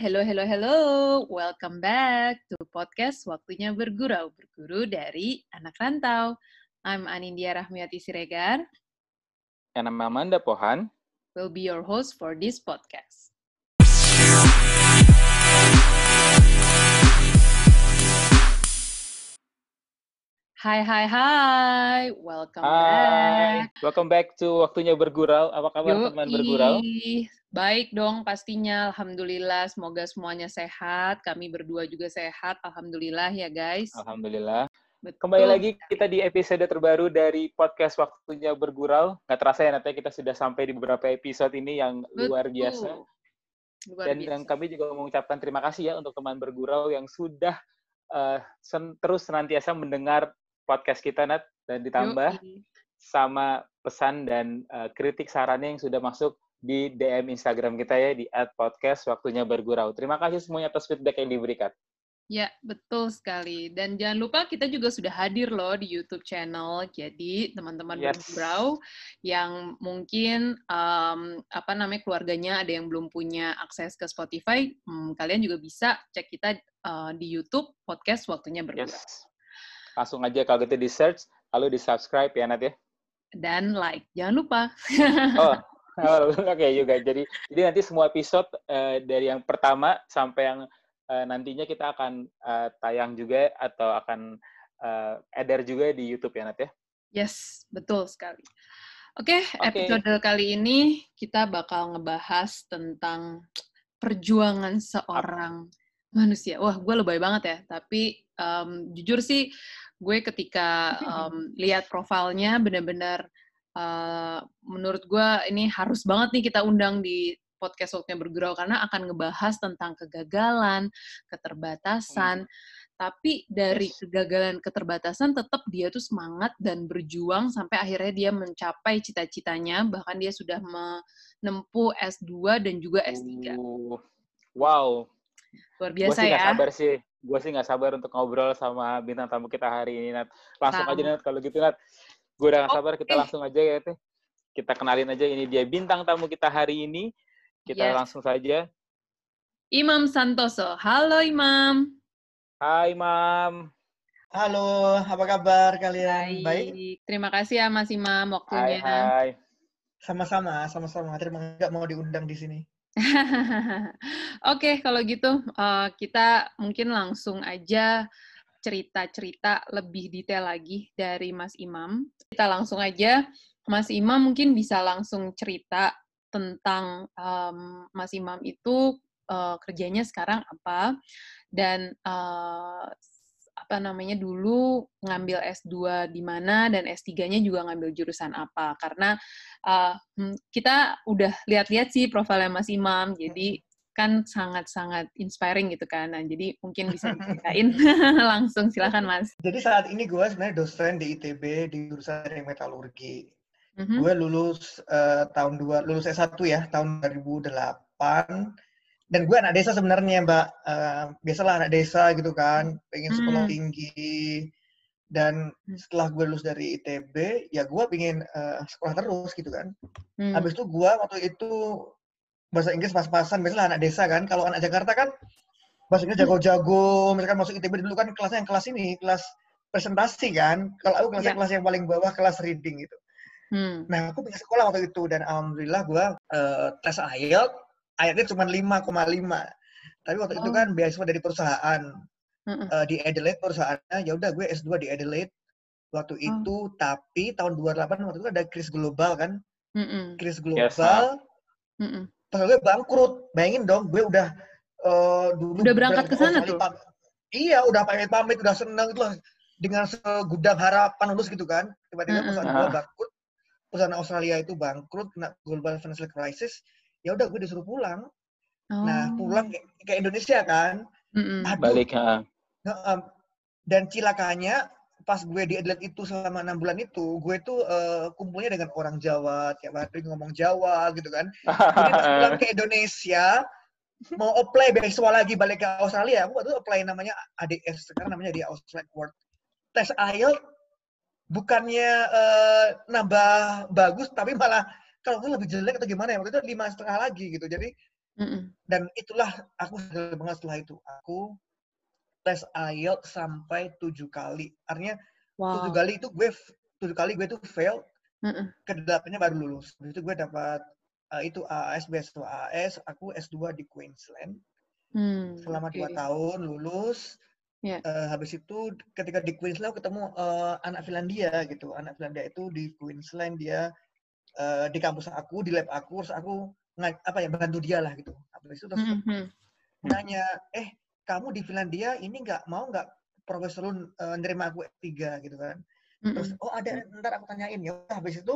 hello, hello, hello. Welcome back to podcast Waktunya Bergurau, berguru dari anak rantau. I'm Anindya Rahmiati Siregar. And I'm Amanda Pohan. Will be your host for this podcast. Hai, hai, hai. Welcome Hai, back. welcome back to Waktunya Bergurau. Apa kabar teman Yoi. bergurau? Baik dong pastinya. Alhamdulillah. Semoga semuanya sehat. Kami berdua juga sehat. Alhamdulillah ya guys. Alhamdulillah. Betul. Kembali lagi kita di episode terbaru dari podcast Waktunya Bergurau. Nggak terasa ya, nanti kita sudah sampai di beberapa episode ini yang luar Betul. biasa. Luar Dan, biasa. kami juga mengucapkan terima kasih ya untuk teman bergurau yang sudah eh, sen- terus senantiasa mendengar podcast kita, Nat. Dan ditambah Yoi. sama pesan dan eh, kritik sarannya yang sudah masuk di DM Instagram kita ya di @podcast waktunya bergurau. Terima kasih semuanya atas feedback yang diberikan. Ya, betul sekali. Dan jangan lupa kita juga sudah hadir loh di YouTube channel. Jadi teman-teman Yes. bergurau yang mungkin em, apa namanya keluarganya ada yang belum punya akses ke Spotify, hmm, kalian juga bisa cek kita eh, di YouTube podcast waktunya bergurau. Yes. Langsung aja kalau gitu di search, lalu di subscribe ya Nat ya. Dan like, jangan lupa. Oh, oh, oke juga. Jadi jadi nanti semua episode eh, dari yang pertama sampai yang eh, nantinya kita akan eh, tayang juga atau akan eh, edar juga di YouTube ya Nat ya. Yes, betul sekali. Oke, Oke. episode kali ini kita bakal ngebahas tentang perjuangan seorang manusia. Wah, gue lebay banget ya. Tapi em, jujur sih, gue ketika em, lihat profilnya benar-benar eh, menurut gue ini harus banget nih kita undang di podcast Waktunya Bergurau karena akan ngebahas tentang kegagalan, keterbatasan, tapi dari kegagalan keterbatasan tetap dia tuh semangat dan berjuang sampai akhirnya dia mencapai cita-citanya bahkan dia sudah menempuh S2 dan juga S3 Uh, wow, luar gue biasa sih nggak ya sabar sih. Gue sih nggak sabar untuk ngobrol sama bintang tamu kita hari ini Nat. Langsung Sama. aja Nat kalau gitu Nat. Gue udah nggak sabar kita Oke. langsung aja ya teh. Kita kenalin aja ini dia bintang tamu kita hari ini. Kita Yes. langsung saja. Imam Santoso halo Imam Hai Mam. Halo, apa kabar kalian? Baik? terima kasih ya Mas Imam Hai waktunya hai. Sama-sama, sama-sama. Terima kasih mau diundang di sini. Oke, kalau gitu eh, kita mungkin langsung aja cerita-cerita lebih detail lagi dari Mas Imam. Kita langsung aja, Mas Imam mungkin bisa langsung cerita tentang em, Mas Imam itu eh, kerjanya sekarang apa dan eh, apa namanya dulu ngambil S2 di mana dan S3-nya juga ngambil jurusan apa. Karena uh, kita udah lihat-lihat sih profilnya Mas Imam, jadi kan sangat-sangat inspiring gitu kan. Nah, jadi mungkin bisa diceritain langsung silakan Mas. Jadi saat ini gue sebenarnya dosen di ITB di jurusan metalurgi. Mhm. Gue lulus eh, tahun dua lulus S1 ya, tahun 2008. Dan gue anak desa sebenarnya, Mbak. Eh, biasalah anak desa gitu kan, pengen sekolah Hmm. tinggi. Dan Hmm. setelah gue lulus dari ITB, ya gue pengen eh, sekolah terus gitu kan. Hmm. Habis itu gua waktu itu bahasa Inggris pas-pasan, biasanya anak desa kan. Kalau anak Jakarta kan bahasa Inggris jago-jago, misalkan masuk ITB dulu kan kelasnya yang kelas ini, kelas presentasi kan. Kalau aku kelasnya Iya. kelas yang paling bawah, kelas reading gitu. Hmm. Nah, aku pindah sekolah waktu itu dan alhamdulillah gua eh, tes IELTS, IELTS cuma 5,5. Tapi waktu itu Oh. kan beasiswa dari perusahaan Mm-mm. eh, di Adelaide perusahaannya, ya udah gue S2 di Adelaide waktu Oh. itu, tapi tahun 28 waktu itu ada kris global kan. Mm-mm. Kris Yes, global, Mm-mm. Gue bangkrut. Bayangin dong, gue udah eh, dulu Udah berangkat ke sana tuh? pam- Iya, udah pamit-pamit, udah seneng gitu lah. Dengan segudang harapan lulus gitu kan. Tiba-tiba perusahaan gue Ah. bangkrut. Perusahaan Australia itu bangkrut, kena global financial crisis. Ya udah gue disuruh pulang. Nah, Oh. pulang ke, ke Indonesia kan. Mm-mm. Aduh, Balik ha. Heeh. dan cilakanya pas gue di Adelaide itu selama enam bulan itu, gue tuh eh, kumpulnya dengan orang Jawa, tiap hari ngomong Jawa gitu kan. Jadi pas pulang ke Indonesia, mau apply beasiswa lagi balik ke Australia, aku waktu itu apply namanya ADS, sekarang namanya di Australia World. Tes IELTS bukannya eh, nambah bagus, tapi malah kalau nggak lebih jelek atau gimana ya, waktu itu lima setengah lagi gitu. Jadi Mm-mm. Dan itulah aku banget setelah itu. Aku tes IELTS sampai tujuh kali. Artinya tujuh Wow. kali itu gue tujuh kali gue tuh fail, Mm-mm. kedelapannya baru lulus. Habis itu gue dapat eh, itu AAS beasiswa AAS, aku S2 di Queensland Hmm, selama dua oke. tahun lulus. Ya. Eh, habis itu ketika di Queensland aku ketemu eh, anak Finlandia gitu. Anak Finlandia itu di Queensland dia eh, di kampus aku, di lab aku, terus aku apa ya bantu dia lah gitu. Habis itu terus Mhm. nanya, eh kamu di Finlandia ini nggak mau nggak profesor lu eh, nerima aku S3 gitu kan? Terus oh ada ntar aku tanyain ya. Habis itu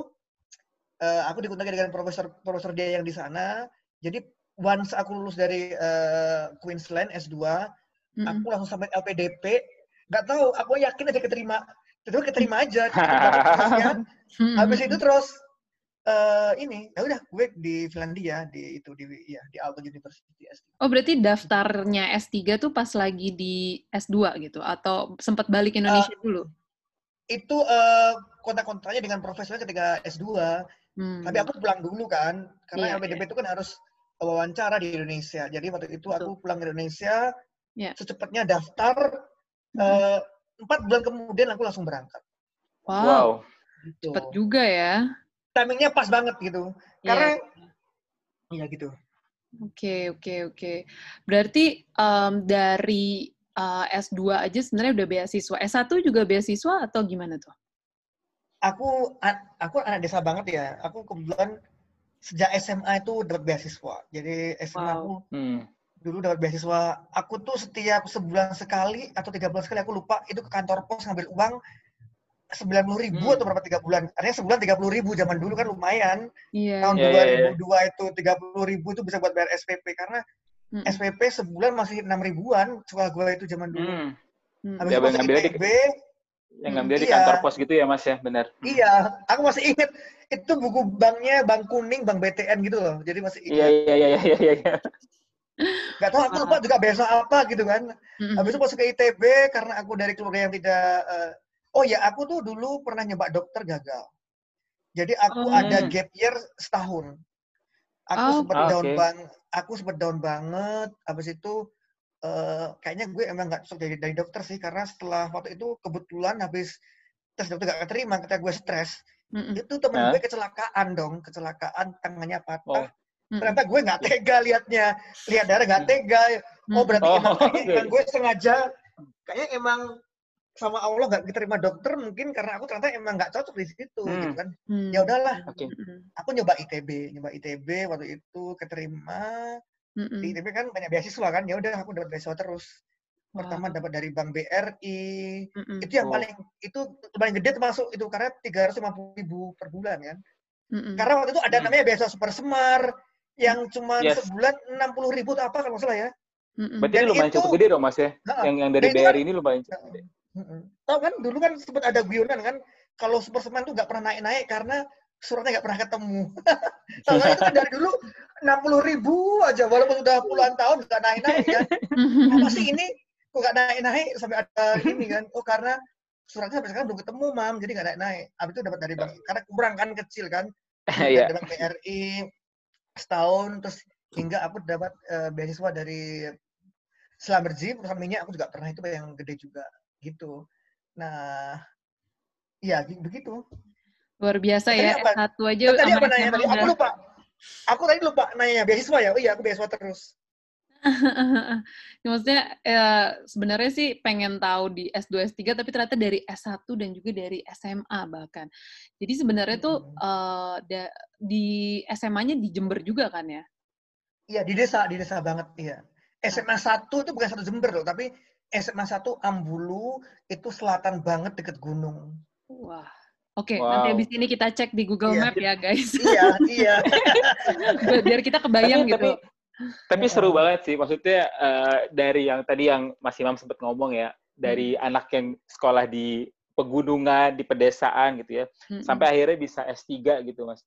eh, aku dikontak dengan profesor profesor dia yang di sana. Jadi once aku lulus dari eh, Queensland S2, Mm-mm. aku langsung sampai LPDP. Nggak tahu, aku yakin aja keterima. Itu keterima aja. Habis itu terus eh ini, ya udah gue di Finlandia di itu di ya di Aalto University S3. Oh, berarti daftarnya S3 tuh pas lagi di S2 gitu? Atau sempat balik Indonesia dulu? Itu eh kontak-kontaknya dengan profesornya ketika S2. Hmm. Tapi aku pulang dulu kan, karena Iya, LPDP itu kan harus wawancara di Indonesia. Jadi waktu itu aku pulang ke Indonesia, Iya. secepatnya daftar, Hmm. eh, empat bulan kemudian aku langsung berangkat. Wow, Wow. Gitu. cepet juga ya. Timingnya pas banget gitu. Iya. Karena, iya gitu. Oke, oke, oke. Berarti em, dari eh, S2 aja sebenarnya udah beasiswa. S1 juga beasiswa atau gimana tuh? Aku, aku anak desa banget ya. Aku kebetulan sejak SMA itu dapat beasiswa. Jadi SMA Wow. aku Hmm. dulu dapat beasiswa. Aku tuh setiap sebulan sekali atau tiga bulan sekali aku lupa itu ke kantor pos ngambil uang sembilan puluh ribu Hmm. atau berapa tiga bulan. Artinya sebulan tiga puluh ribu zaman dulu kan lumayan. Iya. Tahun Iya, iya, iya. 2002 itu tiga puluh ribu itu bisa buat bayar SPP karena Mm-mm. SPP sebulan masih enam ribuan sekolah gue itu zaman dulu. Hmm. Mm-mm. Habis Dia itu masuk ngambilnya di- ITB, Yang ngambil di Iya. kantor pos gitu ya, Mas ya, benar. iya, aku masih inget itu buku banknya bank kuning, bank BTN gitu loh. Jadi masih Iya, inget. iya, iya, iya, iya, iya. Gak tahu aku lupa juga besok apa gitu kan. Mm-mm. Habis itu masuk ke ITB karena aku dari keluarga yang tidak eh, oh ya aku tuh dulu pernah nyoba dokter gagal. Jadi aku Oh. ada gap year setahun. Aku Oh. sempat Ah, down bang, aku sempat down banget. Habis itu eh, kayaknya gue emang nggak cocok jadi dari dokter sih karena setelah waktu itu kebetulan habis tes dokter gak keterima ketika gue stres Mm-mm. itu temen Hah? gue kecelakaan dong kecelakaan tangannya Oh. patah Mm-mm. ternyata gue nggak tega liatnya lihat darah nggak tega Oh berarti Oh, emang, emang gue sengaja kayaknya emang sama Allah nggak diterima dokter mungkin karena aku ternyata emang nggak cocok di situ Hmm. gitu kan. Mm. Ya udahlah, Oke. Mm-mm. aku nyoba ITB, nyoba ITB waktu itu keterima Mm-mm. di ITB kan banyak beasiswa kan. Ya udah aku dapat beasiswa terus. Pertama Wow. dapat dari Bank BRI. Mm-mm. Itu yang Oh. paling itu paling gede termasuk itu karena 350 ribu per bulan kan. Mm-mm. Karena waktu itu ada Hmm. namanya beasiswa Super Semar yang cuma Yes. sebulan 60 ribu atau apa kalau nggak salah ya. Mm-mm. Berarti Dan ini lumayan itu- cukup gede dong, Mas ya? Nah, Yang yang dari itu kan- BRI ini lumayan cukup gede. Tahu kan dulu kan sempat ada guyonan kan kalau Superman tuh nggak pernah naik-naik karena suratnya nggak pernah ketemu. Tahu kan itu kan dari dulu 60 ribu aja walaupun sudah puluhan tahun nggak naik-naik kan. Apa sih ini kok nggak naik-naik sampai ada ini kan? Oh karena suratnya sampai sekarang belum ketemu mam jadi nggak naik-naik. Habis itu dapat dari bank karena kurang kan kecil kan. Iya. Dari bank BRI setahun terus hingga aku dapat eh, beasiswa dari Slamberji perusahaan minyak aku juga pernah itu yang gede juga gitu. Nah, iya gi- begitu. Luar biasa Tadi ya, apa? S1 aja Tadi apa nanya tadi? Aku lupa. Aku tadi lupa nanya beasiswa ya. Oh iya, aku beasiswa terus. Ya, Maksudnya eh, sebenarnya sih pengen tahu di S2, S3, tapi ternyata dari S1 dan juga dari SMA bahkan. Jadi sebenarnya tuh Mm-mm. eh, da- di SMA-nya di Jember juga kan ya? Iya, di desa, di desa banget, iya. SMA 1 itu bukan satu Jember loh, tapi SMA 1 Ambulu itu selatan banget deket gunung. Wah. Oke, Wow. nanti habis ini kita cek di Google Iya. Map ya guys. iya, iya. Biar kita kebayang Tapi- gitu. tapi- Tapi seru banget sih, maksudnya eh, dari yang tadi yang Mas Imam sempat ngomong ya, dari anak yang sekolah di pegunungan, di pedesaan gitu ya, Mm-mm. sampai akhirnya bisa S3 gitu, Mas.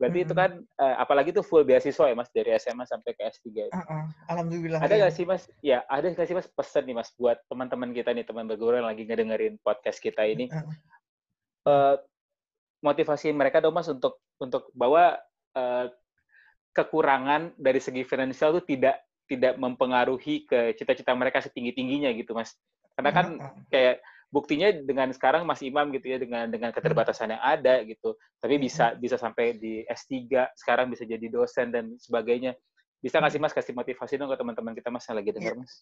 Berarti itu Mm-mm. kan, eh, apalagi itu full beasiswa ya, Mas, dari SMA sampai ke S3. itu. Heeh, Alhamdulillah. Ada nggak sih, Mas? Ya, ada nggak sih, Mas, pesan nih, Mas, buat teman-teman kita nih, teman berguru yang lagi ngedengerin podcast kita ini, Heeh. eh, motivasi mereka dong, Mas, untuk untuk bahwa eh, kekurangan dari segi finansial itu tidak tidak mempengaruhi ke cita-cita mereka setinggi tingginya gitu mas karena kan kayak buktinya dengan sekarang Mas Imam gitu ya dengan dengan keterbatasan yang ada gitu tapi bisa bisa sampai di S3 sekarang bisa jadi dosen dan sebagainya bisa nggak sih Mas kasih motivasi dong ke teman-teman kita Mas yang lagi dengar iya. Mas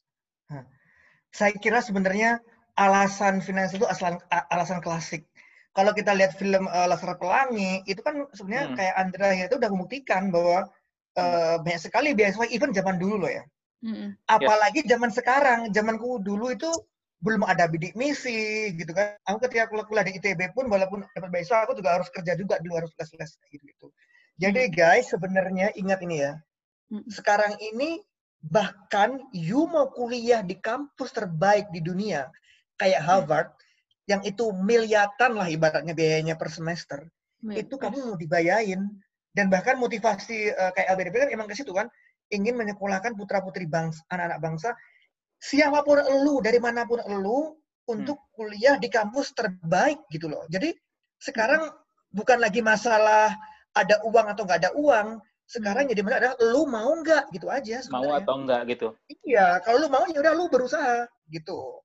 saya kira sebenarnya alasan finansial itu alasan alasan klasik kalau kita lihat film uh, Laskar Pelangi itu kan sebenarnya hmm. kayak Andra ya itu udah membuktikan bahwa uh, banyak sekali beasiswa even zaman dulu loh ya. Hmm. Apalagi yes. zaman sekarang, zamanku dulu itu belum ada bidik misi gitu kan. Aku ketika kuliah di ITB pun walaupun dapat beasiswa aku juga harus kerja juga dulu harus les-les gitu gitu. Jadi guys sebenarnya ingat ini ya. Sekarang ini bahkan you mau kuliah di kampus terbaik di dunia kayak Harvard yang itu miliatan lah ibaratnya biayanya per semester, yes. itu kamu mau dibayain. Dan bahkan motivasi uh, kayak LBDP kan emang ke situ kan, ingin menyekolahkan putra-putri bangsa, anak-anak bangsa, siapa pun elu, dari mana pun elu, untuk hmm. kuliah di kampus terbaik gitu loh. Jadi sekarang hmm. bukan lagi masalah ada uang atau nggak ada uang, sekarang hmm. jadi mana adalah lu mau nggak gitu aja sebenarnya. mau atau enggak gitu iya kalau lu mau ya udah lu berusaha gitu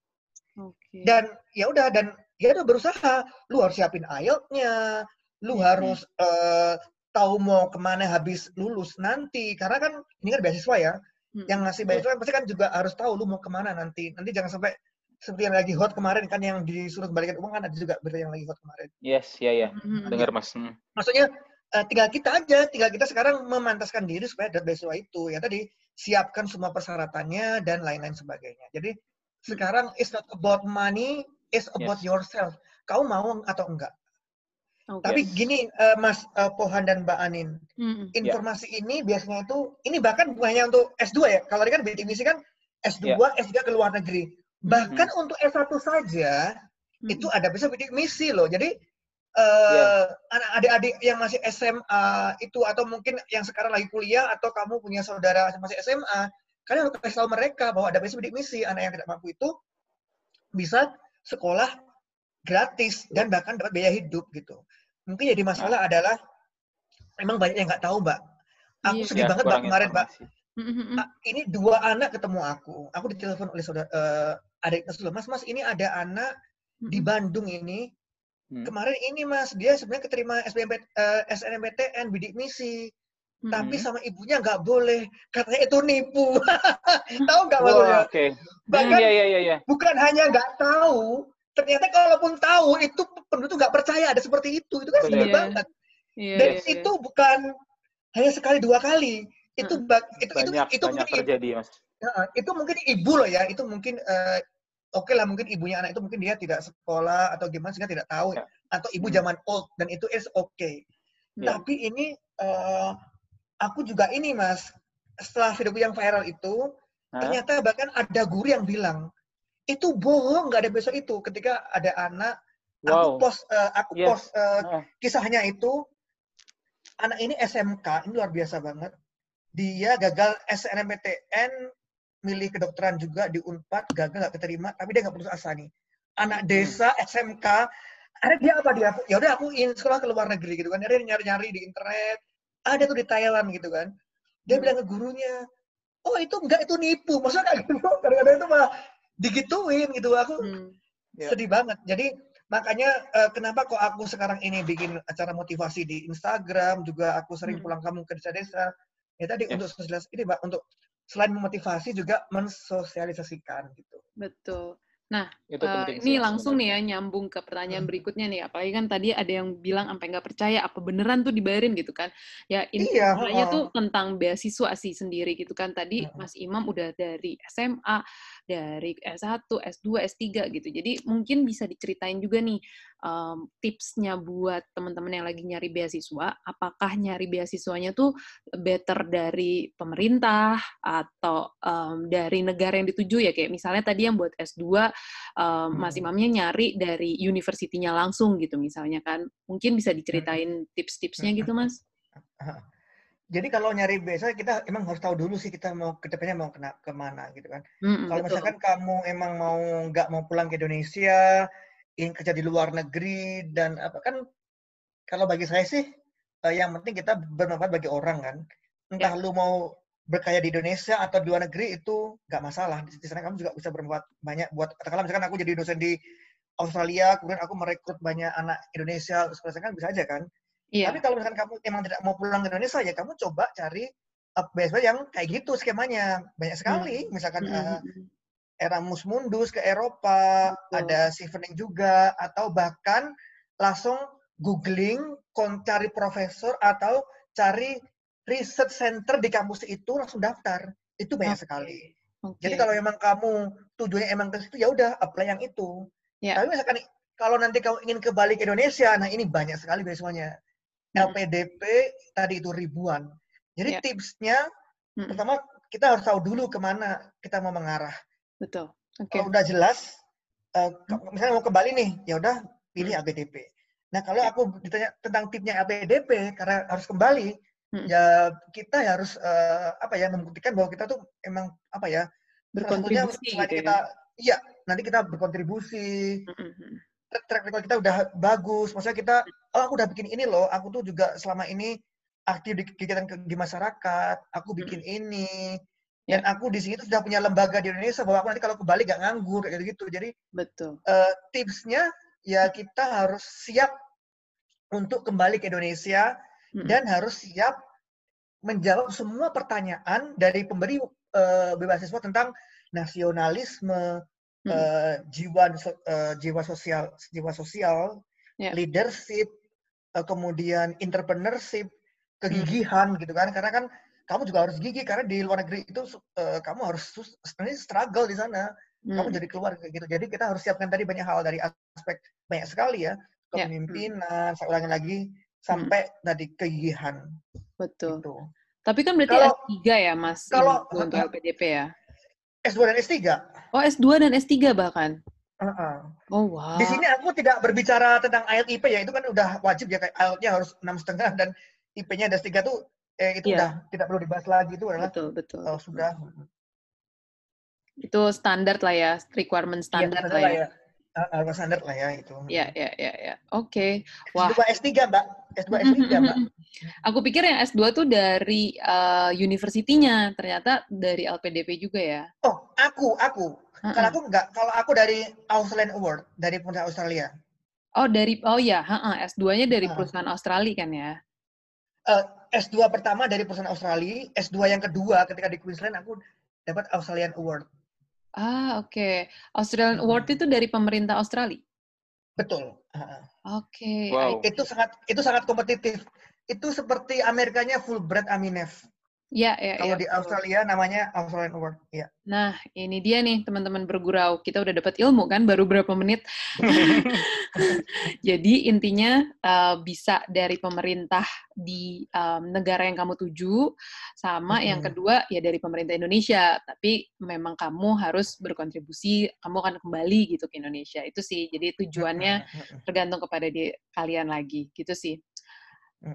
Okay. Dan ya udah dan ya udah berusaha. Lu harus siapin IELTS-nya, lu hmm. harus uh, tahu mau ke mana habis lulus nanti. Karena kan ini kan beasiswa ya. Hmm. Yang ngasih beasiswa pasti kan juga harus tahu lu mau ke mana nanti. Nanti jangan sampai seperti yang lagi hot kemarin kan yang disuruh kembalikan uang kan ada juga berita yang lagi hot kemarin. Yes, ya ya. Hmm. Dengar Mas. Hmm. Maksudnya uh, tinggal kita aja, tinggal kita sekarang memantaskan diri supaya dapat beasiswa itu. Ya tadi siapkan semua persyaratannya dan lain-lain sebagainya. Jadi sekarang it's not about money, it's about yes. yourself. Kau mau atau enggak? Okay. Tapi gini, uh, Mas uh, Pohan dan Mbak Anin, mm-hmm. informasi yeah. ini biasanya itu, ini bahkan bukan hanya untuk S2 ya. Kalau ini kan misi kan S2, yeah. S3 ke luar negeri. Bahkan mm-hmm. untuk S1 saja, mm-hmm. itu ada bisa bidik misi loh. Jadi uh, yeah. anak adik-adik yang masih SMA itu atau mungkin yang sekarang lagi kuliah atau kamu punya saudara masih SMA, Kalian harus kasih tahu mereka bahwa ada bidik misi anak yang tidak mampu itu bisa sekolah gratis dan bahkan dapat biaya hidup gitu. Mungkin jadi masalah adalah memang banyak yang nggak tahu, Mbak. Aku iya, sedih ya, banget Mbak kemarin, Mbak. Mm-hmm. Ini dua anak ketemu aku. Aku ditelepon oleh saudara uh, adik Mas, Mas, ini ada anak di Bandung ini. Mm. Kemarin ini Mas, dia sebenarnya keterima SBMP, uh, eh, SNMPTN bidik misi hmm Tapi sama ibunya nggak boleh, katanya itu nipu. tahu nggak maksudnya? Oke. Okay. Bahkan yeah, yeah, yeah, yeah. bukan hanya nggak tahu, ternyata kalaupun tahu itu penduduk tuh nggak percaya ada seperti itu. Itu kan sedih yeah. banget. Yeah, Dan yeah, itu yeah. bukan hanya sekali dua kali. Itu hmm. itu banyak, itu, itu banyak mungkin terjadi, Mas. Ya, itu mungkin ibu loh ya, itu mungkin uh, oke okay lah mungkin ibunya anak itu mungkin dia tidak sekolah atau gimana sehingga tidak tahu ya. atau ibu hmm. zaman old dan itu is oke. Okay. Yeah. Tapi ini uh, aku juga ini mas setelah video yang viral itu Hah? ternyata bahkan ada guru yang bilang itu bohong nggak ada besok itu ketika ada anak wow. aku post uh, aku yes. post uh, kisahnya itu anak ini SMK ini luar biasa banget dia gagal SNMPTN milih kedokteran juga di Unpad gagal nggak keterima tapi dia nggak putus asa nih anak hmm. desa hmm. SMK ada dia apa dia ya udah aku ingin sekolah ke luar negeri gitu kan dia nyari-nyari di internet ada tuh di Thailand gitu kan dia hmm. bilang ke gurunya oh itu enggak itu nipu maksudnya kayak gitu kadang-kadang itu malah digituin gitu aku hmm. yeah. sedih banget jadi makanya uh, kenapa kok aku sekarang ini bikin acara motivasi di Instagram juga aku sering hmm. pulang kampung ke desa-desa ya tadi yes. untuk sosialisasi ini mbak untuk selain memotivasi juga mensosialisasikan gitu betul Nah, itu uh, ini langsung nih ya nyambung ke pertanyaan hmm. berikutnya nih. Apalagi kan tadi ada yang bilang sampai nggak percaya apa beneran tuh dibayarin gitu kan? Ya intinya iya, tuh tentang beasiswa sih sendiri gitu kan. Tadi hmm. Mas Imam udah dari SMA, dari S1, S2, S3 gitu. Jadi mungkin bisa diceritain juga nih um, tipsnya buat teman-teman yang lagi nyari beasiswa. Apakah nyari beasiswanya tuh better dari pemerintah atau um, dari negara yang dituju ya? Kayak misalnya tadi yang buat S2 um, Mas Imamnya nyari dari universitinya langsung gitu misalnya kan. Mungkin bisa diceritain tips-tipsnya gitu Mas? Jadi kalau nyari biasa kita emang harus tahu dulu sih kita mau ke depannya mau kena ke mana gitu kan. Mm, kalau misalkan kamu emang mau nggak mau pulang ke Indonesia, ingin kerja di luar negeri dan apa kan kalau bagi saya sih yang penting kita bermanfaat bagi orang kan. entah lu mau berkaya di Indonesia atau di luar negeri itu nggak masalah. Di sana kamu juga bisa berbuat banyak buat katakanlah misalkan aku jadi dosen di Australia, kemudian aku merekrut banyak anak Indonesia, sekolah kan bisa aja kan. Iya. Tapi kalau misalkan kamu emang tidak mau pulang ke Indonesia ya kamu coba cari uh, beasiswa yang kayak gitu skemanya. Banyak sekali, misalkan uh, Erasmus Mundus ke Eropa, Betul. ada Chevening juga atau bahkan langsung googling, cari profesor atau cari research center di kampus itu langsung daftar. Itu banyak Oke. sekali. Oke. Jadi kalau memang kamu tujuannya emang ke situ ya udah apply yang itu. Ya. Tapi misalkan kalau nanti kamu ingin kembali ke Indonesia, nah ini banyak sekali beasiswanya. Hmm. LPDP tadi itu ribuan. Jadi Ya. tipsnya Mm-mm. pertama kita harus tahu dulu ke mana kita mau mengarah. Betul. Oke. Kalau udah jelas, eh, ke- misalnya mau ke Bali nih, ya udah pilih Hmm. LPDP. Nah kalau Ya. aku ditanya tentang tipnya LPDP karena harus kembali, Hmm. ya kita harus eh, apa ya membuktikan bahwa kita tuh emang apa ya Berkontribusi gitu kita ya. iya nanti kita berkontribusi Mm-mm. track track record kita udah bagus maksudnya kita oh aku udah bikin ini loh aku tuh juga selama ini aktif di kegiatan ke- di masyarakat aku bikin ini dan aku di sini sudah punya lembaga di Indonesia bahwa aku nanti kalau ke Bali gak nganggur kayak gitu jadi Betul. eh, tipsnya ya kita harus siap untuk kembali ke Indonesia Mm-mm. dan harus siap menjawab semua pertanyaan dari pemberi eh, beasiswa tentang nasionalisme, Mm. eh, jiwa eh, jiwa sosial, jiwa sosial, Ya. leadership, eh, kemudian entrepreneurship, kegigihan gitu kan? Karena kan kamu juga harus gigih karena di luar negeri itu eh, kamu harus sebenarnya struggle di sana. Kamu Mm. jadi keluar kayak gitu. Jadi kita harus siapkan tadi banyak hal dari aspek banyak sekali ya Ya. kepemimpinan. Saya ulangi lagi sampai tadi kegigihan Betul. itu. Tapi kan berarti Kalau- S3 ya, Mas, kalau- untuk LPDP ya? S2 dan S3. Oh, S2 dan S3 bahkan? Heeh. Oh, wow. Di sini aku tidak berbicara tentang IELTS IP ya, itu kan udah wajib ya kayak IELTS-nya harus enam setengah dan IP-nya ada tiga tuh eh, itu Iya. udah tidak perlu dibahas lagi itu adalah Betul, betul. betul. sudah Itu standar lah ya, requirement iya standar standar lah ya. Ah, harus standar lah ya itu. Ya, ya, ya, ya. Oke. Wah. S2 S3 Mbak, S2 S3 Mbak. Aku pikir yang S2 tuh dari uh, universitinya, ternyata dari LPDP juga ya. Oh, aku, aku. Heeh. Kalau aku enggak, kalau aku dari Australian Award, dari pemerintah Australia. Oh, dari oh ya, heeh, S2-nya dari Heeh. perusahaan Australia kan ya. Eh, S2 pertama dari perusahaan Australia, S2 yang kedua ketika di Queensland aku dapat Australian Award. Ah, oke. Australian Mm-mm. Award itu dari pemerintah Australia. Betul. Heeh. Oke. Wow. I- Itu sangat itu sangat kompetitif. Itu seperti Amerikanya Fulbright Aminef. Ya, ya, Kalau ya. di betul. Australia namanya Australian Award. Ya. Nah, ini dia nih teman-teman bergurau. Kita udah dapat ilmu kan baru berapa menit. Jadi intinya eh, bisa dari pemerintah di em, negara yang kamu tuju, sama yang Mm-mm. kedua ya dari pemerintah Indonesia. Tapi memang kamu harus berkontribusi, kamu akan kembali gitu ke Indonesia. Itu sih. Jadi tujuannya tergantung kepada di kalian lagi, gitu sih.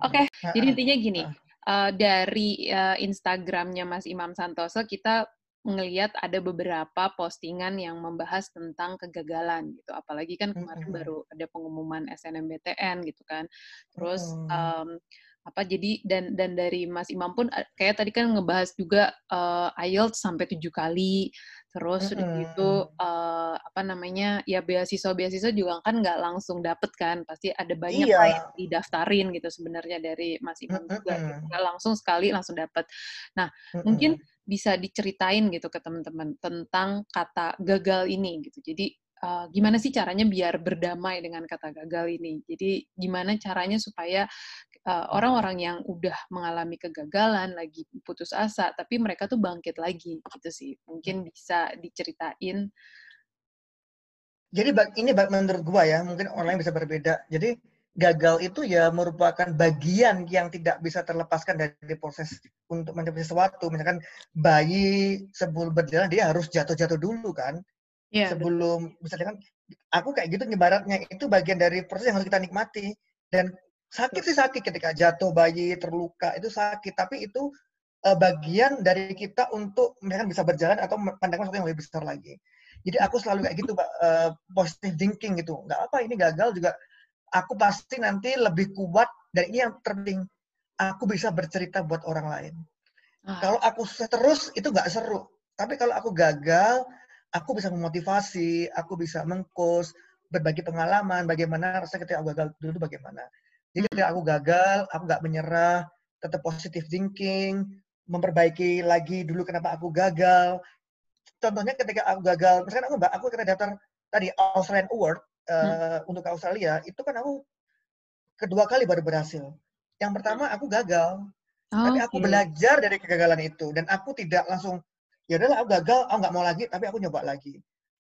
Oke, Heeh. Jadi intinya gini, Eh, dari eh, Instagramnya Mas Imam Santoso kita ngelihat ada beberapa postingan yang membahas tentang kegagalan gitu. Apalagi kan kemarin Mm-mm. baru ada pengumuman SNMPTN gitu kan. Terus Mm-mm. em, apa jadi dan dan dari Mas Imam pun eh, kayak tadi kan ngebahas juga eh, IELTS sampai tujuh kali. Terus udah gitu Mm-mm. eh, apa namanya ya beasiswa-beasiswa juga kan nggak langsung dapet kan. Pasti ada banyak Iya. yang didaftarin gitu sebenarnya dari Mas Imam juga. gitu. Nggak langsung sekali langsung dapet. Mm-mm. Mungkin bisa diceritain gitu ke teman-teman tentang kata gagal ini gitu. Jadi uh, gimana sih caranya biar berdamai dengan kata gagal ini? Jadi gimana caranya supaya uh, orang-orang yang udah mengalami kegagalan lagi putus asa tapi mereka tuh bangkit lagi gitu sih. Mungkin bisa diceritain. Jadi ini menurut gua ya, mungkin orang lain bisa berbeda. Jadi gagal itu ya merupakan bagian yang tidak bisa terlepaskan dari proses untuk mencapai sesuatu. Misalkan bayi sebelum berjalan dia harus jatuh-jatuh dulu kan, Iya, sebelum misalnya kan aku kayak gitu nyebaratnya itu bagian dari proses yang harus kita nikmati dan sakit sih sakit ketika jatuh bayi terluka itu sakit tapi itu eh, bagian dari kita untuk misalkan bisa berjalan atau memandang sesuatu yang lebih besar lagi. Jadi aku selalu kayak gitu, eh, positive thinking gitu. Nggak apa ini gagal juga aku pasti nanti lebih kuat dan ini yang terpenting aku bisa bercerita buat orang lain. Ah. Kalau aku sukses terus itu nggak seru. Tapi kalau aku gagal, aku bisa memotivasi, aku bisa mengkos, berbagi pengalaman, bagaimana rasanya ketika aku gagal dulu bagaimana. Jadi ketika aku gagal, aku nggak menyerah, tetap positive thinking, memperbaiki lagi dulu kenapa aku gagal. Contohnya ketika aku gagal, misalkan aku aku ketika daftar tadi Australian Award uh, hmm. untuk Australia, itu kan aku kedua kali baru berhasil. Yang pertama aku gagal, oh, tapi aku okay. belajar dari kegagalan itu dan aku tidak langsung ya udahlah aku gagal, aku nggak mau lagi, tapi aku nyoba lagi.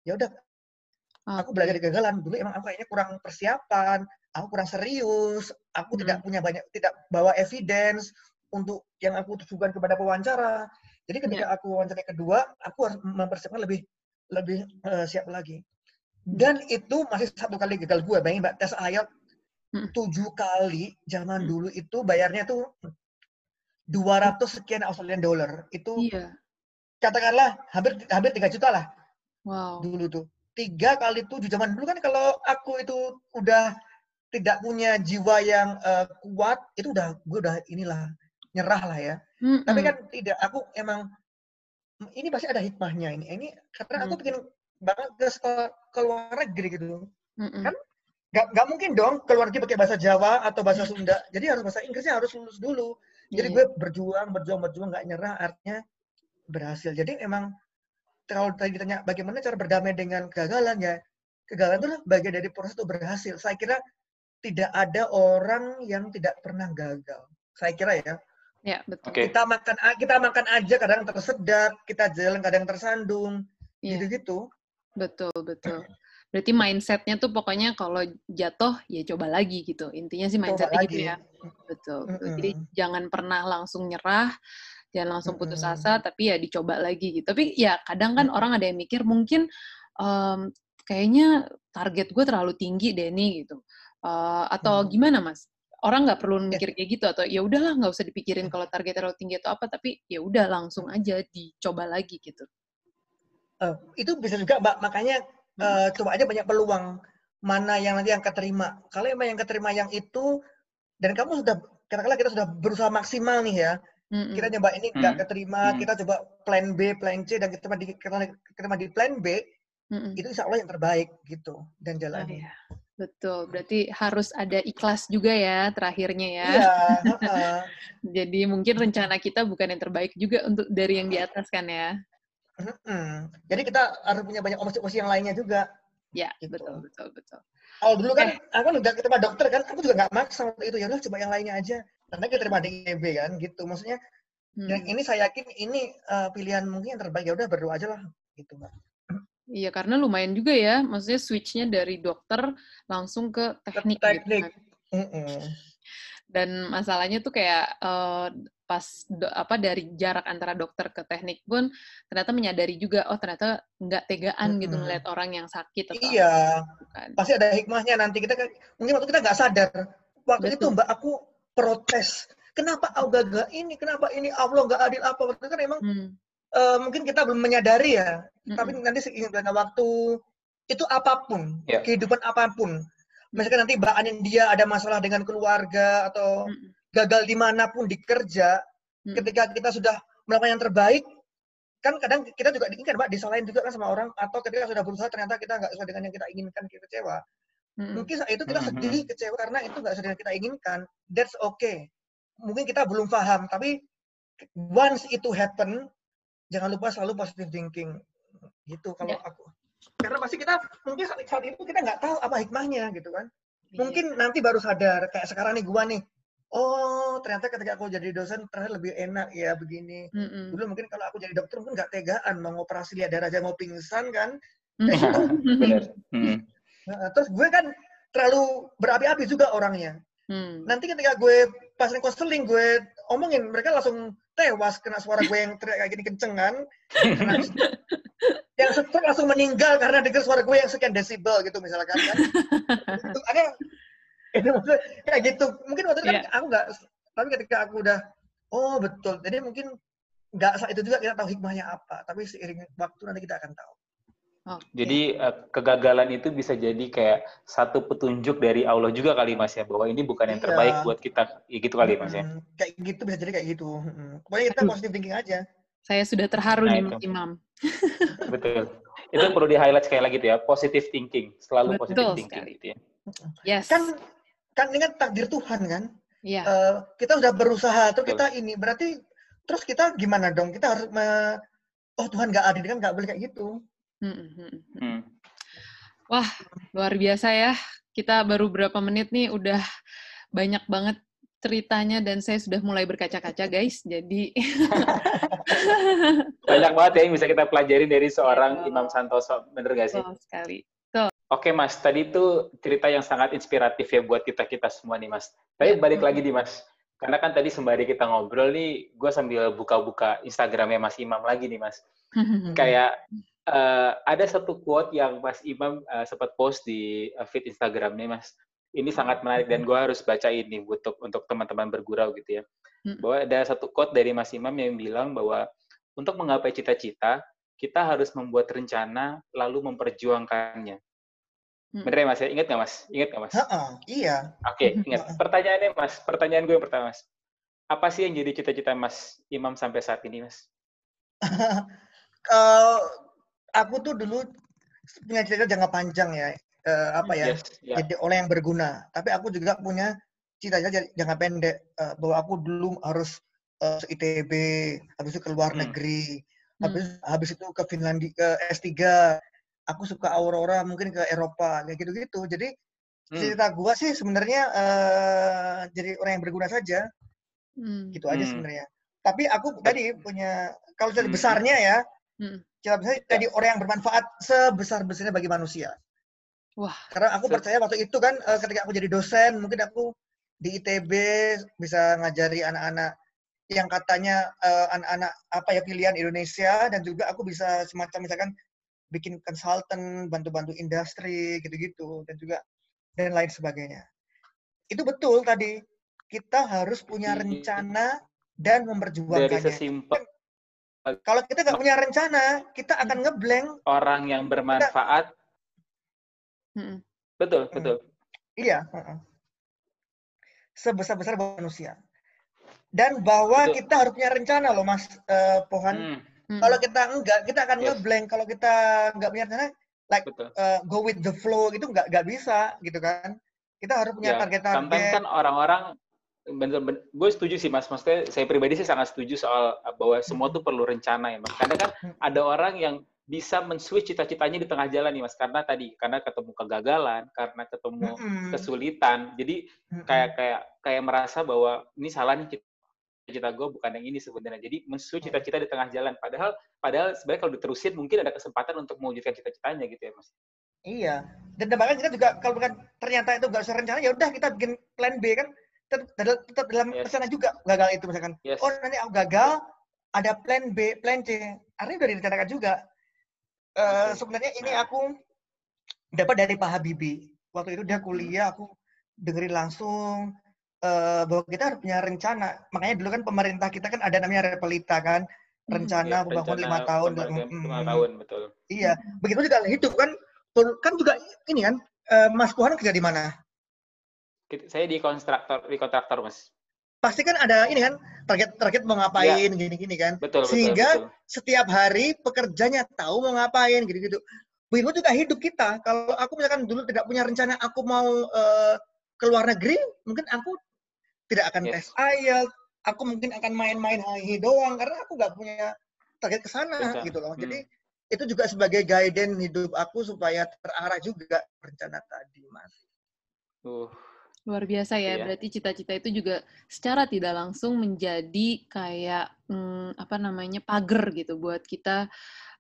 Ya udah, okay. aku belajar dari kegagalan. Dulu emang aku kayaknya kurang persiapan, aku kurang serius, aku hmm. tidak punya banyak, tidak bawa evidence untuk yang aku tujukan kepada pewawancara. Jadi ketika yeah. aku wawancara kedua, aku harus mempersiapkan lebih lebih uh, siap lagi. Hmm. Dan itu masih satu kali gagal gue. Bayangin mbak tes ayat Hmm. tujuh kali zaman hmm. dulu itu bayarnya tuh 200 sekian Australian dollar. Itu iya. katakanlah hampir hampir 3 juta lah. Wow. Dulu tuh. Tiga kali tujuh zaman dulu kan kalau aku itu udah tidak punya jiwa yang uh, kuat, itu udah gue udah inilah nyerah lah ya. Mm -hmm. Tapi kan tidak, aku emang ini pasti ada hikmahnya ini. Ini karena aku bikin banget ke sekolah ke luar negeri gitu. Mm -hmm. Kan Gak, gak mungkin dong keluar negeri pakai bahasa Jawa atau bahasa Sunda. Jadi harus bahasa Inggrisnya harus lulus dulu. Jadi yeah. gue berjuang, berjuang, berjuang, nggak nyerah artinya berhasil. Jadi emang kalau tadi ditanya bagaimana cara berdamai dengan kegagalan ya, kegagalan itu bagian dari proses untuk berhasil. Saya kira tidak ada orang yang tidak pernah gagal. Saya kira ya. Ya, betul. Okay. Kita makan kita makan aja kadang tersedak, kita jalan kadang tersandung, gitu gitu-gitu. Betul, betul. Berarti mindsetnya tuh pokoknya kalau jatuh ya coba lagi gitu. Intinya sih mindsetnya gitu ya. Betul. Mm -hmm. Jadi jangan pernah langsung nyerah, jangan langsung putus mm -hmm. asa, tapi ya dicoba lagi gitu. Tapi ya kadang kan mm -hmm. orang ada yang mikir mungkin um, kayaknya target gue terlalu tinggi deh nih gitu. Uh, atau mm -hmm. gimana mas? Orang nggak perlu ya. mikir kayak gitu atau ya udahlah nggak usah dipikirin kalau target terlalu tinggi atau apa, tapi ya udah langsung aja dicoba lagi gitu. Uh, itu bisa juga mbak makanya uh, coba aja banyak peluang mana yang nanti yang keterima. Kalau emang yang keterima yang itu dan kamu sudah katakanlah kita sudah berusaha maksimal nih ya. Mm-hmm. Kita coba ini nggak mm keterima, mm kita coba plan B, plan C dan kita di kita keterima di plan B, mm-hmm. itu insya Allah yang terbaik gitu dan jalan. Oh, iya. Betul, berarti harus ada ikhlas juga ya terakhirnya ya. Iya. Jadi mungkin rencana kita bukan yang terbaik juga untuk dari yang di atas kan ya. Hmm. Jadi kita harus punya banyak opsi-opsi yang lainnya juga. Ya, gitu. betul, betul, betul. Kalau dulu kan, okay. aku udah ketemu dokter kan, aku juga nggak maksa waktu itu. Ya udah coba yang lainnya aja. Karena kita terima di IEB kan, gitu. Maksudnya, hmm. yang ini saya yakin ini uh, pilihan mungkin yang terbaik. Ya udah berdoa aja lah, gitu mbak. Iya, karena lumayan juga ya. Maksudnya switch-nya dari dokter langsung ke teknik. Ke teknik. Gitu kan. Mm -mm. Dan masalahnya tuh kayak uh, pas do, apa dari jarak antara dokter ke teknik pun ternyata menyadari juga oh ternyata nggak tegaan hmm. gitu ngeliat orang yang sakit atau iya kan. pasti ada hikmahnya nanti kita mungkin waktu kita nggak sadar waktu Betul. itu mbak aku protes kenapa aku gagal ini kenapa ini Allah nggak adil apa waktu kan emang hmm. Uh, mungkin kita belum menyadari ya hmm. tapi nanti seiring waktu itu apa pun yeah. kehidupan apa pun misalkan nanti mbak Anin dia ada masalah dengan keluarga atau hmm gagal di mana pun di kerja, hmm. ketika kita sudah melakukan yang terbaik, kan kadang kita juga diinginkan, Mbak, disalahin juga kan sama orang, atau ketika sudah berusaha ternyata kita nggak sesuai dengan yang kita inginkan, kita kecewa. Hmm. Mungkin saat itu kita sedih, hmm. kecewa karena itu nggak sesuai dengan kita inginkan. That's okay. Mungkin kita belum paham, tapi once itu happen, jangan lupa selalu positive thinking. Gitu kalau yeah. aku. Karena pasti kita mungkin saat, saat itu kita nggak tahu apa hikmahnya gitu kan. Yeah. Mungkin nanti baru sadar kayak sekarang nih gua nih oh ternyata ketika aku jadi dosen ternyata lebih enak ya begini. Mm-hmm. Dulu mungkin kalau aku jadi dokter mungkin nggak tegaan mau operasi lihat darah aja mau pingsan kan. mm-hmm. nah, terus gue kan terlalu berapi-api juga orangnya. Mm. Nanti ketika gue pasien konseling gue omongin mereka langsung tewas kena suara gue yang teriak kayak gini kenceng kan. yang stroke langsung meninggal karena dengar suara gue yang sekian desibel gitu misalkan kan. itu ada itu maksudnya kayak gitu mungkin waktu itu yeah. kan iya. aku nggak tapi ketika aku udah oh betul jadi mungkin nggak saat itu juga kita tahu hikmahnya apa tapi seiring waktu nanti kita akan tahu Jadi uh, kegagalan itu bisa jadi kayak satu petunjuk dari Allah juga kali Mas ya bahwa ini bukan yang Iya. terbaik buat kita. Ya gitu kali Mas ya. Mm, kayak gitu bisa jadi kayak gitu. Mm. Pokoknya kita Aduh. positive thinking aja. Saya sudah terharu Nah, nih. Mas Imam. Betul. Itu perlu di highlight sekali lagi tuh ya, positive thinking, selalu Betul positive thinking sekali. gitu ya. Yes. Kan kan ini kan takdir Tuhan kan. Iya. Eh, kita udah berusaha terus Betul. kita ini berarti terus kita gimana dong? Kita harus me- oh Tuhan nggak adil kan nggak boleh kayak gitu. Mm, mm, mm, mm. Hmm. Luar biasa ya. Kita baru berapa menit nih udah banyak banget ceritanya dan saya sudah mulai berkaca-kaca guys. Jadi Banyak banget ya yang bisa kita pelajari dari seorang Betul. Imam Santoso, bener gak sih? betul sekali. Oke Mas, tadi itu cerita yang sangat inspiratif ya buat kita-kita semua nih Mas. Tapi Ya. balik lagi nih Mas, karena kan tadi sembari kita ngobrol nih, gue sambil buka-buka Instagramnya Mas Imam lagi nih Mas. Kayak eh, ada satu quote yang Mas Imam eh, sempat post di eh, feed Instagramnya Mas. Ini sangat menarik dan gue harus baca ini untuk untuk teman-teman bergurau gitu ya. Bahwa ada satu quote dari Mas Imam yang bilang bahwa untuk menggapai cita-cita, kita harus membuat rencana lalu memperjuangkannya. Mm. Bener ya Mas ya? Ingat nggak Mas? Ingat nggak Mas? Heeh, iya. Oke, ingat. Pertanyaannya Mas, pertanyaan gue yang pertama Mas. Apa sih yang jadi cita-cita Mas Imam sampai saat ini Mas? Eh, aku tuh dulu punya cita-cita jangka panjang ya. Eh, apa ya? Yes, ya. Jadi orang yang berguna. Tapi aku juga punya cita-cita jangka pendek eh, bahwa aku dulu harus eh, se ITB, habis itu ke luar Hmm. negeri, Hmm. habis habis itu ke Finlandia ke S3. Aku suka Aurora, mungkin ke Eropa, kayak gitu-gitu. Jadi Hmm. cita gua sih sebenarnya eh, jadi orang yang berguna saja, Hmm. gitu aja Hmm. sebenarnya. Tapi aku tadi punya kalau cita Hmm. besarnya ya, Hmm. cita besar jadi orang yang bermanfaat sebesar-besarnya bagi manusia. Wah. Karena aku percaya waktu itu kan eh, ketika aku jadi dosen, mungkin aku di ITB bisa ngajari anak-anak yang katanya eh, anak-anak apa ya pilihan Indonesia dan juga aku bisa semacam misalkan bikin konsultan, bantu-bantu industri gitu-gitu dan juga dan lain sebagainya. Itu betul tadi. Kita harus punya Iya. rencana dan Dari memperjuangkannya. sesimpel Kalau kita nggak punya rencana, kita akan ngeblank. orang yang bermanfaat, Hmm. betul, Hmm. betul. Iya. heeh. Sebesar-besar buat manusia. Dan bahwa Betul. kita harus punya rencana loh, Mas eh, Pohan. Hmm, Hmm. Kalau kita enggak, kita akan Yes. ngeblank. Kalau kita nggak punya rencana, betul. eh, go with the flow itu nggak nggak bisa, gitu kan? Kita harus punya Ya, sometimes target-target. kan orang-orang bener-bener gue setuju sih mas. Maksudnya saya pribadi sih sangat setuju soal uh, bahwa semua tuh perlu rencana ya mas. Karena kan ada orang yang bisa men-switch cita-citanya di tengah jalan nih mas. Karena tadi karena ketemu kegagalan karena ketemu Mm-mm. kesulitan. Jadi Mm-mm. kayak kayak kayak merasa bahwa ini salah nih cita-cita gue bukan yang ini sebenarnya. Jadi men-switch cita-cita di tengah jalan. Padahal padahal sebenarnya kalau diterusin mungkin ada kesempatan untuk mewujudkan cita-citanya gitu ya mas. Iya. Dan bahkan kita juga kalau bukan ternyata itu nggak usah rencana, ya udah kita bikin plan B kan tetap, tetap, dalam Yes. rencana juga gagal itu misalkan. yes Oh nanti aku gagal, ada plan B, plan C. Artinya udah direncanakan juga. Eh, Oke. Sebenarnya ini Nah. aku dapat dari Pak Habibie. Waktu itu dia kuliah, aku dengerin langsung eh, bahwa kita harus punya rencana. Makanya dulu kan pemerintah kita kan ada namanya Repelita kan, Hmm. rencana Ya, pembangunan rencana lima tahun. pembangunan Mm, lima mm, tahun betul Iya, begitu juga hidup kan, kan juga ini kan, eh, Mas Pohan kerja di mana? Saya di kontraktor di kontraktor mas Pasti kan ada ini kan, target-target mau ngapain, gini-gini kan. betul betul Sehingga betul setiap hari pekerjanya tahu mau ngapain gitu-gitu. Begitu juga hidup kita. Kalau aku misalkan dulu tidak punya rencana aku mau eh, ke luar negeri, mungkin aku tidak akan Yes. tes IELTS, aku mungkin akan main-main HI doang karena aku nggak punya target ke sana gitu loh. Hmm. Jadi itu juga sebagai guidance hidup aku supaya terarah juga rencana tadi, Mas. uh Luar biasa ya, Iya. berarti cita-cita itu juga secara tidak langsung menjadi kayak hmm, apa namanya pagar gitu buat kita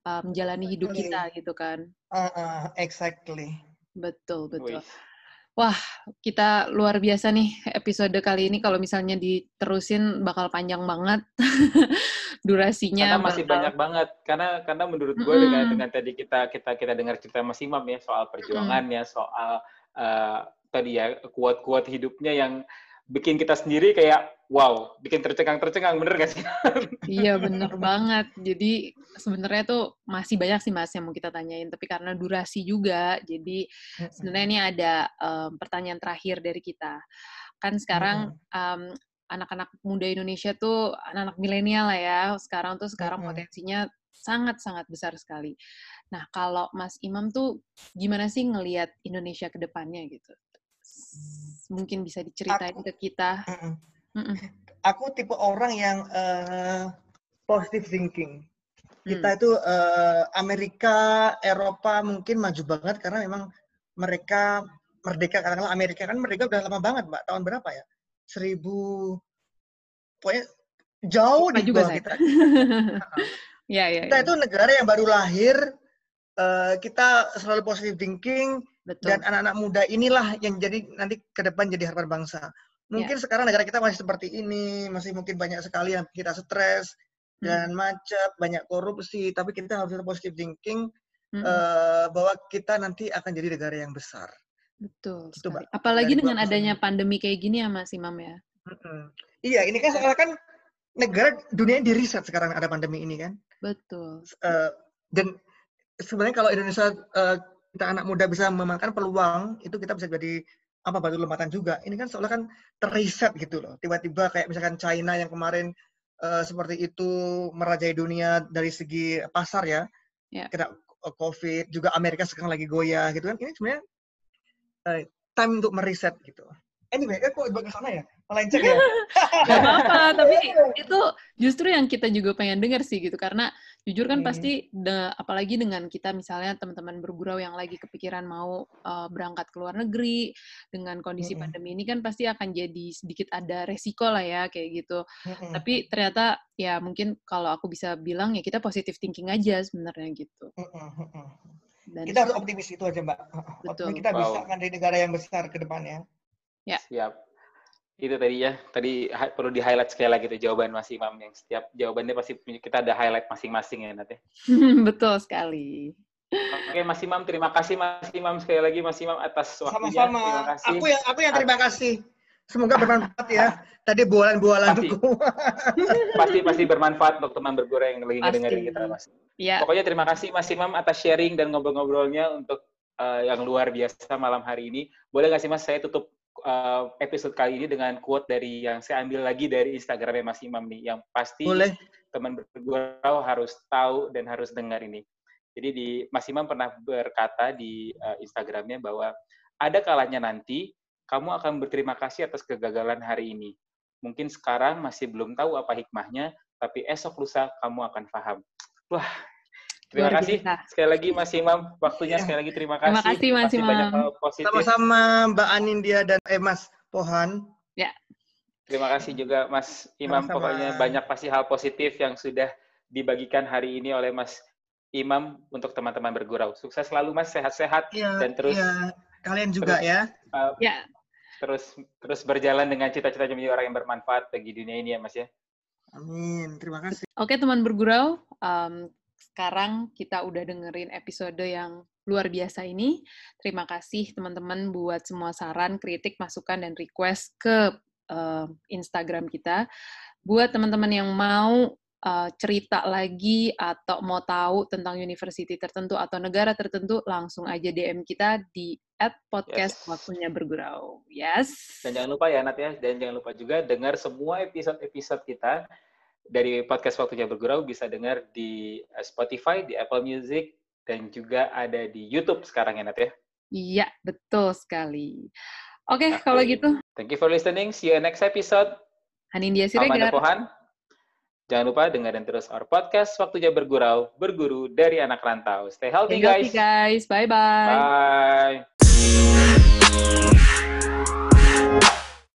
uh, menjalani hidup Exactly. kita gitu kan. Uh, uh, exactly. Betul, betul. wih. Kita luar biasa nih episode kali ini kalau misalnya diterusin bakal panjang banget durasinya. karena masih bakal- banyak banget karena karena menurut gue dengan Mm-mm. dengan tadi kita kita kita dengar cerita Mas Imam ya soal perjuangannya soal eh, tadi ya kuat-kuat hidupnya yang bikin kita sendiri kayak wow, bikin tercengang-tercengang, bener gak sih? iya, bener banget. Jadi sebenarnya tuh masih banyak sih mas yang mau kita tanyain, tapi karena durasi juga, jadi sebenarnya ini ada um, pertanyaan terakhir dari kita. Kan sekarang um, anak-anak muda Indonesia tuh anak-anak milenial lah ya, sekarang tuh sekarang potensinya sangat-sangat besar sekali. Nah, kalau Mas Imam tuh gimana sih ngelihat Indonesia ke depannya gitu? Mungkin bisa diceritain aku, ke kita. Uh -uh. Aku tipe orang yang uh, positive thinking. Kita hmm. itu uh, Amerika, Eropa mungkin maju banget karena memang mereka merdeka. Karena Amerika kan mereka udah lama banget, Mbak. Tahun berapa ya? Seribu, pokoknya jauh di bawah kita. ya, ya, kita ya. itu negara yang baru lahir, uh, kita selalu positive thinking, Betul. Dan anak-anak muda inilah yang jadi nanti ke depan jadi harapan bangsa. Mungkin yeah. sekarang negara kita masih seperti ini, masih mungkin banyak sekali yang kita stres hmm. dan macet, banyak korupsi, tapi kita harus tetap positive thinking hmm. uh, bahwa kita nanti akan jadi negara yang besar. Betul. Itu, Mbak. Apalagi Dari dengan adanya pandemi kayak gini ya Mas Imam ya. Hmm. Iya, ini kan sekarang kan negara dunia di riset sekarang ada pandemi ini kan. Betul. Uh, dan sebenarnya kalau Indonesia uh, kita anak muda bisa memanfaatkan peluang, itu kita bisa jadi apa batu lompatan juga. Ini kan seolah kan terreset gitu loh. Tiba-tiba kayak misalkan China yang kemarin uh, seperti itu merajai dunia dari segi pasar ya. Yeah. Kena COVID, juga Amerika sekarang lagi goyah gitu kan. Ini sebenarnya uh, time untuk meriset gitu. Anyway, kan kok ke sana ya? Melenceng ya? Gak apa-apa, tapi itu justru yang kita juga pengen dengar sih gitu. Karena jujur kan hmm. pasti, de, apalagi dengan kita misalnya teman-teman bergurau yang lagi kepikiran mau uh, berangkat ke luar negeri, dengan kondisi hmm. pandemi ini kan pasti akan jadi sedikit ada resiko lah ya, kayak gitu. Hmm. Tapi ternyata ya mungkin kalau aku bisa bilang ya kita positive thinking aja sebenarnya gitu. Hmm. Dan kita harus optimis itu aja mbak. Betul. Kita wow. bisa kan dari negara yang besar ke depannya. Ya. Siap. Itu tadi ya, tadi perlu di-highlight sekali lagi tuh jawaban Mas Imam yang setiap jawabannya pasti kita ada highlight masing-masing ya nanti. Betul sekali. Oke Mas Imam, terima kasih Mas Imam sekali lagi Mas Imam atas waktunya. Sama-sama. Terima kasih. Aku yang aku yang terima kasih. Semoga bermanfaat ya. Tadi bualan-bualan pasti, pasti pasti bermanfaat untuk teman bergurau yang lagi dengerin kita Mas. Ya. Pokoknya terima kasih Mas Imam atas sharing dan ngobrol-ngobrolnya untuk uh, yang luar biasa malam hari ini. Boleh nggak sih Mas saya tutup uh, episode kali ini dengan quote dari yang saya ambil lagi dari Instagramnya Mas Imam nih, yang pasti Boleh. teman bergurau harus tahu dan harus dengar ini. Jadi di Mas Imam pernah berkata di uh, Instagramnya bahwa ada kalanya nanti kamu akan berterima kasih atas kegagalan hari ini. Mungkin sekarang masih belum tahu apa hikmahnya, tapi esok lusa kamu akan paham. Wah, Terima Luar kasih biasa. sekali lagi Mas Imam waktunya sekali lagi terima kasih. Terima kasih Mas Imam. Sama-sama Mbak Anindya dan eh Mas Pohan. Ya. Terima kasih juga Mas Imam. Sama-sama. Pokoknya banyak pasti hal positif yang sudah dibagikan hari ini oleh Mas Imam untuk teman-teman bergurau. Sukses selalu Mas, sehat-sehat ya, dan terus ya. kalian juga terus, ya. Uh, ya. Terus terus berjalan dengan cita-cita menjadi orang yang bermanfaat bagi dunia ini ya Mas ya. Amin. Terima kasih. Oke teman bergurau, um, sekarang kita udah dengerin episode yang luar biasa ini. Terima kasih teman-teman buat semua saran, kritik, masukan, dan request ke uh, Instagram kita. Buat teman-teman yang mau uh, cerita lagi atau mau tahu tentang university tertentu atau negara tertentu, langsung aja DM kita di at podcast yes. waktunya bergurau. Yes. Dan jangan lupa ya Nat ya, dan jangan lupa juga dengar semua episode-episode kita dari podcast Waktunya Bergurau bisa dengar di eh, Spotify, di Apple Music, dan juga ada di YouTube sekarang ya, Nat ya? Iya, betul sekali. Oke, okay, okay. kalau gitu. Thank you for listening. See you next episode. Hanindia Siregar. Pohan. Jangan lupa dengerin terus our podcast Waktunya Bergurau, berguru dari anak rantau. Stay healthy, Stay healthy guys. Bye-bye. Bye.